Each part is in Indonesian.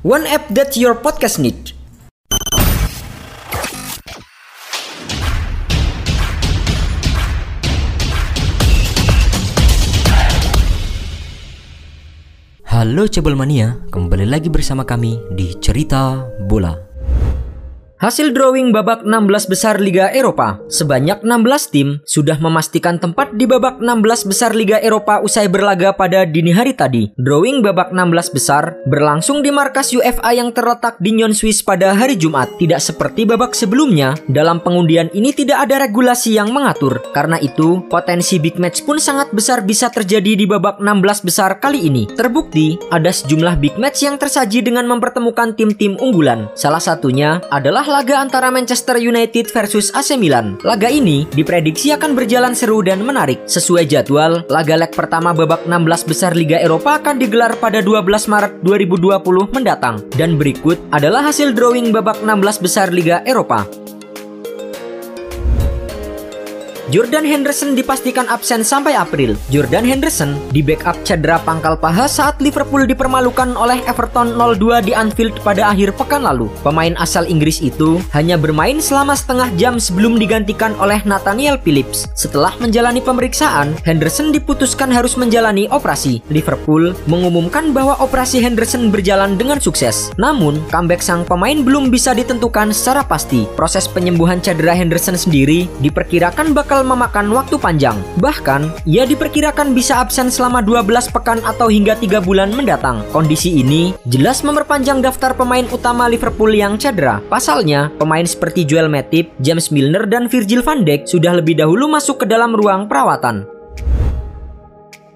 One app that your podcast need. Halo Cebol Mania, kembali lagi bersama kami di Cerita Bola. Hasil drawing babak 16 besar Liga Eropa, sebanyak 16 tim sudah memastikan tempat di babak 16 besar Liga Eropa usai berlaga pada dini hari tadi. Drawing babak 16 besar berlangsung di markas UFA yang terletak di Nyon Swiss pada hari Jumat. Tidak seperti babak sebelumnya, dalam pengundian ini tidak ada regulasi yang mengatur. Karena itu, potensi big match pun sangat besar bisa terjadi di babak 16 besar kali ini. Terbukti, ada sejumlah big match yang tersaji dengan mempertemukan tim-tim unggulan. Salah satunya adalah laga antara Manchester United versus AC Milan. Laga ini diprediksi akan berjalan seru dan menarik. Sesuai jadwal, laga leg pertama babak 16 besar Liga Eropa akan digelar pada 12 Maret 2020 mendatang. Dan berikut adalah hasil drawing babak 16 besar Liga Eropa. Jordan Henderson dipastikan absen sampai April. Jordan Henderson di backup cedera pangkal paha saat Liverpool dipermalukan oleh Everton 0-2 di Anfield pada akhir pekan lalu. Pemain asal Inggris itu hanya bermain selama setengah jam sebelum digantikan oleh Nathaniel Phillips. Setelah menjalani pemeriksaan, Henderson diputuskan harus menjalani operasi. Liverpool mengumumkan bahwa operasi Henderson berjalan dengan sukses. Namun, comeback sang pemain belum bisa ditentukan secara pasti. Proses penyembuhan cedera Henderson sendiri diperkirakan bakal bakal memakan waktu panjang. Bahkan, ia diperkirakan bisa absen selama 12 pekan atau hingga 3 bulan mendatang. Kondisi ini jelas memperpanjang daftar pemain utama Liverpool yang cedera. Pasalnya, pemain seperti Joel Matip, James Milner, dan Virgil van Dijk sudah lebih dahulu masuk ke dalam ruang perawatan.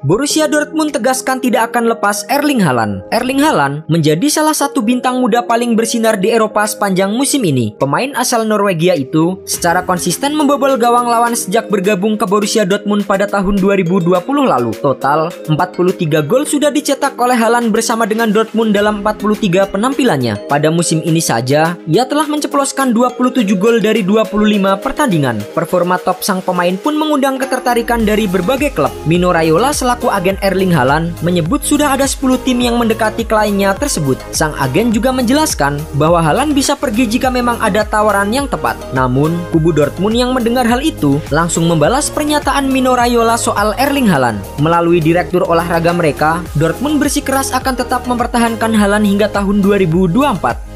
Borussia Dortmund tegaskan tidak akan lepas Erling Haaland. Erling Haaland menjadi salah satu bintang muda paling bersinar di Eropa sepanjang musim ini. Pemain asal Norwegia itu secara konsisten membobol gawang lawan sejak bergabung ke Borussia Dortmund pada tahun 2020 lalu. Total 43 gol sudah dicetak oleh Haaland bersama dengan Dortmund dalam 43 penampilannya. Pada musim ini saja, ia telah menceploskan 27 gol dari 25 pertandingan. Performa top sang pemain pun mengundang ketertarikan dari berbagai klub. Mino Raiola selaku agen Erling Haaland menyebut sudah ada 10 tim yang mendekati kliennya tersebut. Sang agen juga menjelaskan bahwa Haaland bisa pergi jika memang ada tawaran yang tepat. Namun, kubu Dortmund yang mendengar hal itu langsung membalas pernyataan Mino Raiola soal Erling Haaland. Melalui direktur olahraga mereka, Dortmund bersikeras akan tetap mempertahankan Haaland hingga tahun 2024.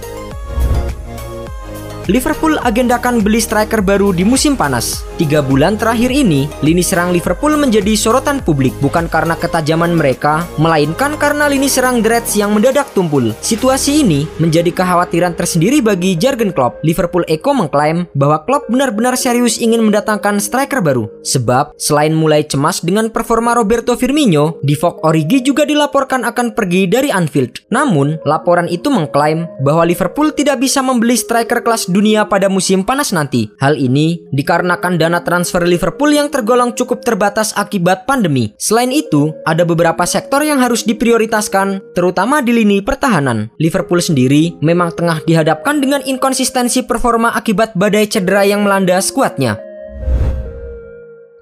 Liverpool agendakan beli striker baru di musim panas. Tiga bulan terakhir ini, lini serang Liverpool menjadi sorotan publik bukan karena ketajaman mereka, melainkan karena lini serang Reds yang mendadak tumpul. Situasi ini menjadi kekhawatiran tersendiri bagi Jurgen Klopp. Liverpool Eko mengklaim bahwa Klopp benar-benar serius ingin mendatangkan striker baru. Sebab, selain mulai cemas dengan performa Roberto Firmino, Divock Origi juga dilaporkan akan pergi dari Anfield. Namun, laporan itu mengklaim bahwa Liverpool tidak bisa membeli striker kelas dunia pada musim panas nanti. Hal ini dikarenakan dana transfer Liverpool yang tergolong cukup terbatas akibat pandemi. Selain itu, ada beberapa sektor yang harus diprioritaskan, terutama di lini pertahanan. Liverpool sendiri memang tengah dihadapkan dengan inkonsistensi performa akibat badai cedera yang melanda skuadnya.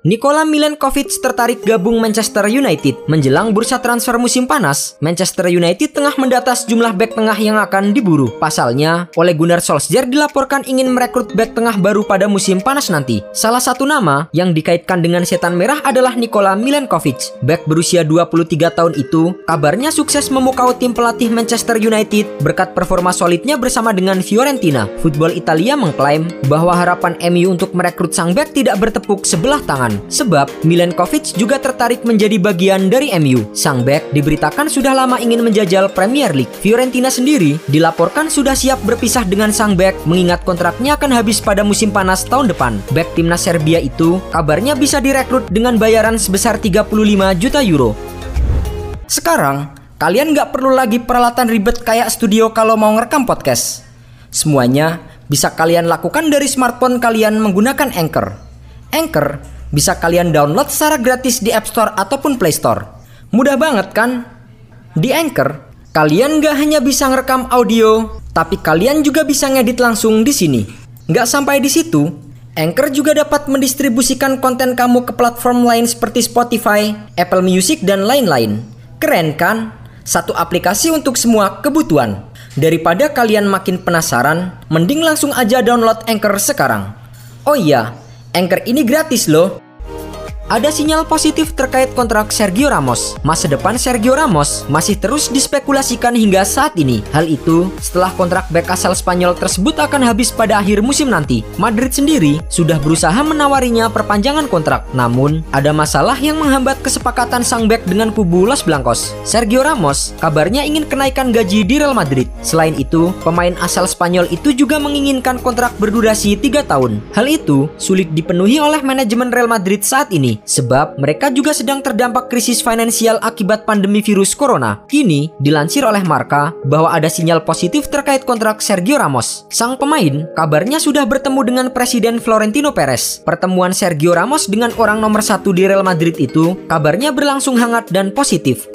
Nikola Milenkovic tertarik gabung Manchester United. Menjelang bursa transfer musim panas, Manchester United tengah mendata sejumlah back tengah yang akan diburu. Pasalnya, oleh Gunnar Solskjaer dilaporkan ingin merekrut back tengah baru pada musim panas nanti. Salah satu nama yang dikaitkan dengan setan merah adalah Nikola Milenkovic. Back berusia 23 tahun itu, kabarnya sukses memukau tim pelatih Manchester United berkat performa solidnya bersama dengan Fiorentina. Football Italia mengklaim bahwa harapan MU untuk merekrut sang back tidak bertepuk sebelah tangan sebab Milenkovic juga tertarik menjadi bagian dari MU. Sang back diberitakan sudah lama ingin menjajal Premier League. Fiorentina sendiri dilaporkan sudah siap berpisah dengan sang back mengingat kontraknya akan habis pada musim panas tahun depan. Back timnas Serbia itu kabarnya bisa direkrut dengan bayaran sebesar 35 juta euro. Sekarang, kalian nggak perlu lagi peralatan ribet kayak studio kalau mau ngerekam podcast. Semuanya bisa kalian lakukan dari smartphone kalian menggunakan Anchor. Anchor bisa kalian download secara gratis di App Store ataupun Play Store. Mudah banget kan? Di Anchor, kalian nggak hanya bisa ngerekam audio, tapi kalian juga bisa ngedit langsung di sini. Nggak sampai di situ, Anchor juga dapat mendistribusikan konten kamu ke platform lain seperti Spotify, Apple Music, dan lain-lain. Keren kan? Satu aplikasi untuk semua kebutuhan. Daripada kalian makin penasaran, mending langsung aja download Anchor sekarang. Oh iya, Anchor ini gratis loh. Ada sinyal positif terkait kontrak Sergio Ramos. Masa depan Sergio Ramos masih terus dispekulasikan hingga saat ini. Hal itu setelah kontrak bek asal Spanyol tersebut akan habis pada akhir musim nanti. Madrid sendiri sudah berusaha menawarinya perpanjangan kontrak. Namun, ada masalah yang menghambat kesepakatan sang bek dengan kubu Los Blancos. Sergio Ramos kabarnya ingin kenaikan gaji di Real Madrid. Selain itu, pemain asal Spanyol itu juga menginginkan kontrak berdurasi 3 tahun. Hal itu sulit dipenuhi oleh manajemen Real Madrid saat ini sebab mereka juga sedang terdampak krisis finansial akibat pandemi virus corona. Kini, dilansir oleh Marka bahwa ada sinyal positif terkait kontrak Sergio Ramos. Sang pemain kabarnya sudah bertemu dengan Presiden Florentino Perez. Pertemuan Sergio Ramos dengan orang nomor satu di Real Madrid itu kabarnya berlangsung hangat dan positif.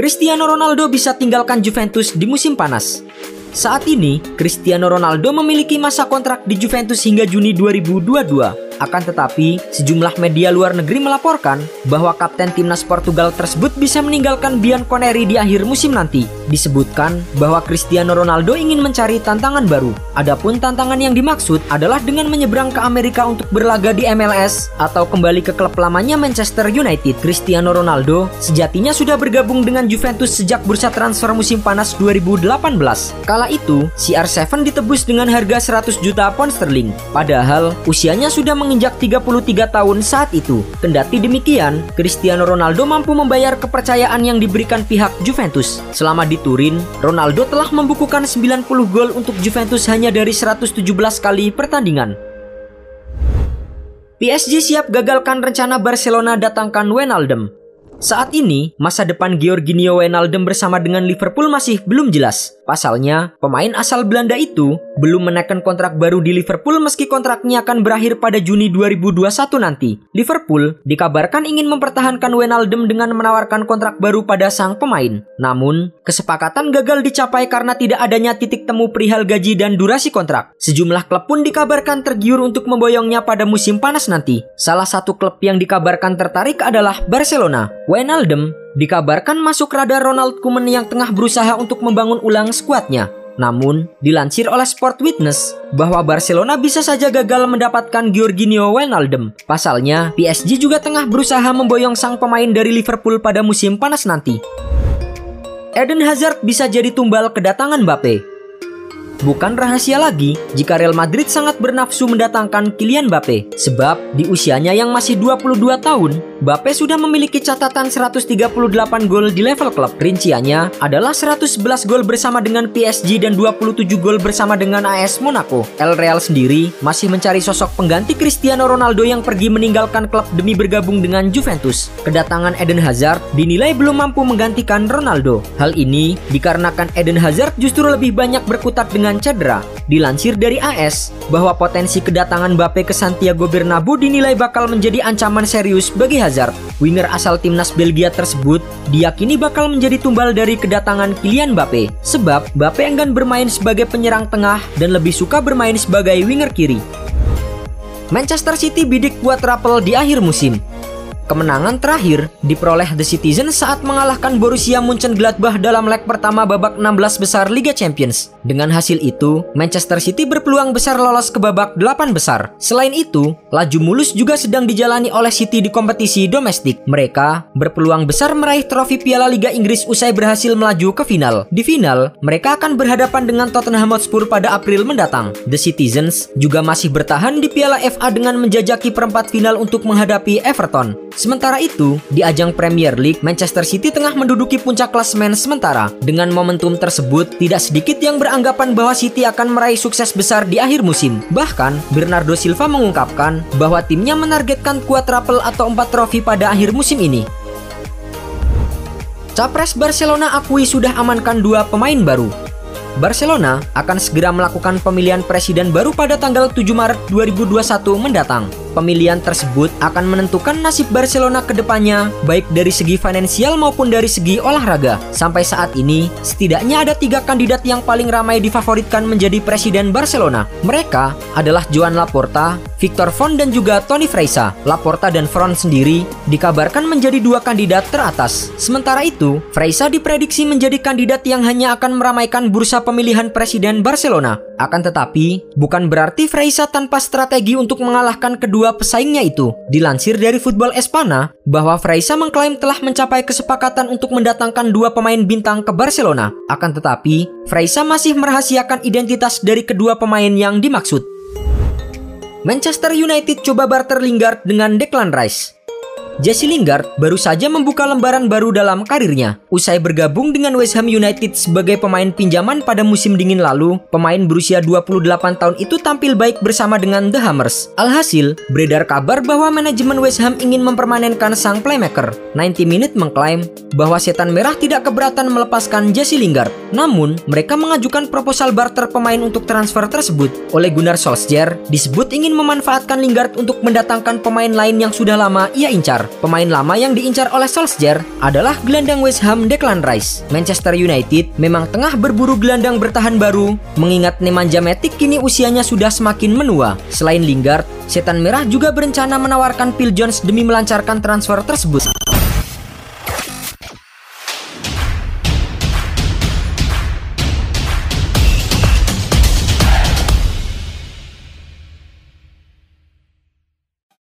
Cristiano Ronaldo bisa tinggalkan Juventus di musim panas. Saat ini, Cristiano Ronaldo memiliki masa kontrak di Juventus hingga Juni 2022. Akan tetapi, sejumlah media luar negeri melaporkan bahwa kapten timnas Portugal tersebut bisa meninggalkan Bianconeri di akhir musim nanti. Disebutkan bahwa Cristiano Ronaldo ingin mencari tantangan baru. Adapun tantangan yang dimaksud adalah dengan menyeberang ke Amerika untuk berlaga di MLS atau kembali ke klub lamanya Manchester United. Cristiano Ronaldo sejatinya sudah bergabung dengan Juventus sejak bursa transfer musim panas 2018. Kala itu, CR7 ditebus dengan harga 100 juta pound sterling. Padahal, usianya sudah meng menginjak 33 tahun saat itu. Kendati demikian, Cristiano Ronaldo mampu membayar kepercayaan yang diberikan pihak Juventus. Selama di Turin, Ronaldo telah membukukan 90 gol untuk Juventus hanya dari 117 kali pertandingan. PSG siap gagalkan rencana Barcelona datangkan Wijnaldum. Saat ini, masa depan Georginio Wijnaldum bersama dengan Liverpool masih belum jelas. Pasalnya, pemain asal Belanda itu belum menaikkan kontrak baru di Liverpool meski kontraknya akan berakhir pada Juni 2021 nanti. Liverpool dikabarkan ingin mempertahankan Wijnaldum dengan menawarkan kontrak baru pada sang pemain. Namun, kesepakatan gagal dicapai karena tidak adanya titik temu perihal gaji dan durasi kontrak. Sejumlah klub pun dikabarkan tergiur untuk memboyongnya pada musim panas nanti. Salah satu klub yang dikabarkan tertarik adalah Barcelona. Wijnaldum Dikabarkan masuk radar Ronald Koeman yang tengah berusaha untuk membangun ulang skuadnya. Namun, dilansir oleh Sport Witness bahwa Barcelona bisa saja gagal mendapatkan Georginio Wijnaldum. Pasalnya, PSG juga tengah berusaha memboyong sang pemain dari Liverpool pada musim panas nanti. Eden Hazard bisa jadi tumbal kedatangan Mbappe. Bukan rahasia lagi jika Real Madrid sangat bernafsu mendatangkan Kylian Mbappe sebab di usianya yang masih 22 tahun, Mbappe sudah memiliki catatan 138 gol di level klub. Rinciannya adalah 111 gol bersama dengan PSG dan 27 gol bersama dengan AS Monaco. El Real sendiri masih mencari sosok pengganti Cristiano Ronaldo yang pergi meninggalkan klub demi bergabung dengan Juventus. Kedatangan Eden Hazard dinilai belum mampu menggantikan Ronaldo. Hal ini dikarenakan Eden Hazard justru lebih banyak berkutat dengan dengan cedera. Dilansir dari AS bahwa potensi kedatangan Mbappe ke Santiago Bernabeu dinilai bakal menjadi ancaman serius bagi Hazard. Winger asal timnas Belgia tersebut diyakini bakal menjadi tumbal dari kedatangan Kylian Mbappe sebab Mbappe enggan bermain sebagai penyerang tengah dan lebih suka bermain sebagai winger kiri. Manchester City bidik buat rapel di akhir musim. Kemenangan terakhir diperoleh The Citizen saat mengalahkan Borussia Mönchengladbach dalam leg pertama babak 16 besar Liga Champions. Dengan hasil itu, Manchester City berpeluang besar lolos ke babak 8 besar. Selain itu, laju mulus juga sedang dijalani oleh City di kompetisi domestik. Mereka berpeluang besar meraih trofi Piala Liga Inggris usai berhasil melaju ke final. Di final, mereka akan berhadapan dengan Tottenham Hotspur pada April mendatang. The Citizens juga masih bertahan di Piala FA dengan menjajaki perempat final untuk menghadapi Everton. Sementara itu, di ajang Premier League, Manchester City tengah menduduki puncak klasemen sementara. Dengan momentum tersebut, tidak sedikit yang beranggapan bahwa City akan meraih sukses besar di akhir musim. Bahkan, Bernardo Silva mengungkapkan bahwa timnya menargetkan quadruple atau empat trofi pada akhir musim ini. Capres Barcelona akui sudah amankan dua pemain baru. Barcelona akan segera melakukan pemilihan presiden baru pada tanggal 7 Maret 2021 mendatang. Pemilihan tersebut akan menentukan nasib Barcelona ke depannya, baik dari segi finansial maupun dari segi olahraga. Sampai saat ini, setidaknya ada tiga kandidat yang paling ramai difavoritkan menjadi presiden Barcelona. Mereka adalah Joan Laporta, Victor Font dan juga Tony Freisa. Laporta dan Font sendiri dikabarkan menjadi dua kandidat teratas. Sementara itu, Freisa diprediksi menjadi kandidat yang hanya akan meramaikan bursa pemilihan presiden Barcelona. Akan tetapi, bukan berarti Freisa tanpa strategi untuk mengalahkan kedua pesaingnya itu. Dilansir dari Football Espana, bahwa Freisa mengklaim telah mencapai kesepakatan untuk mendatangkan dua pemain bintang ke Barcelona. Akan tetapi, Freisa masih merahasiakan identitas dari kedua pemain yang dimaksud. Manchester United coba barter Lingard dengan Declan Rice. Jesse Lingard baru saja membuka lembaran baru dalam karirnya. Usai bergabung dengan West Ham United sebagai pemain pinjaman pada musim dingin lalu, pemain berusia 28 tahun itu tampil baik bersama dengan The Hammers. Alhasil, beredar kabar bahwa manajemen West Ham ingin mempermanenkan sang playmaker. 90 Minute mengklaim bahwa setan merah tidak keberatan melepaskan Jesse Lingard. Namun, mereka mengajukan proposal barter pemain untuk transfer tersebut. Oleh Gunnar Solskjaer, disebut ingin memanfaatkan Lingard untuk mendatangkan pemain lain yang sudah lama ia incar. Pemain lama yang diincar oleh Solskjaer adalah gelandang West Ham Declan Rice. Manchester United memang tengah berburu gelandang bertahan baru, mengingat Nemanja Matic kini usianya sudah semakin menua. Selain Lingard, Setan Merah juga berencana menawarkan Phil Jones demi melancarkan transfer tersebut.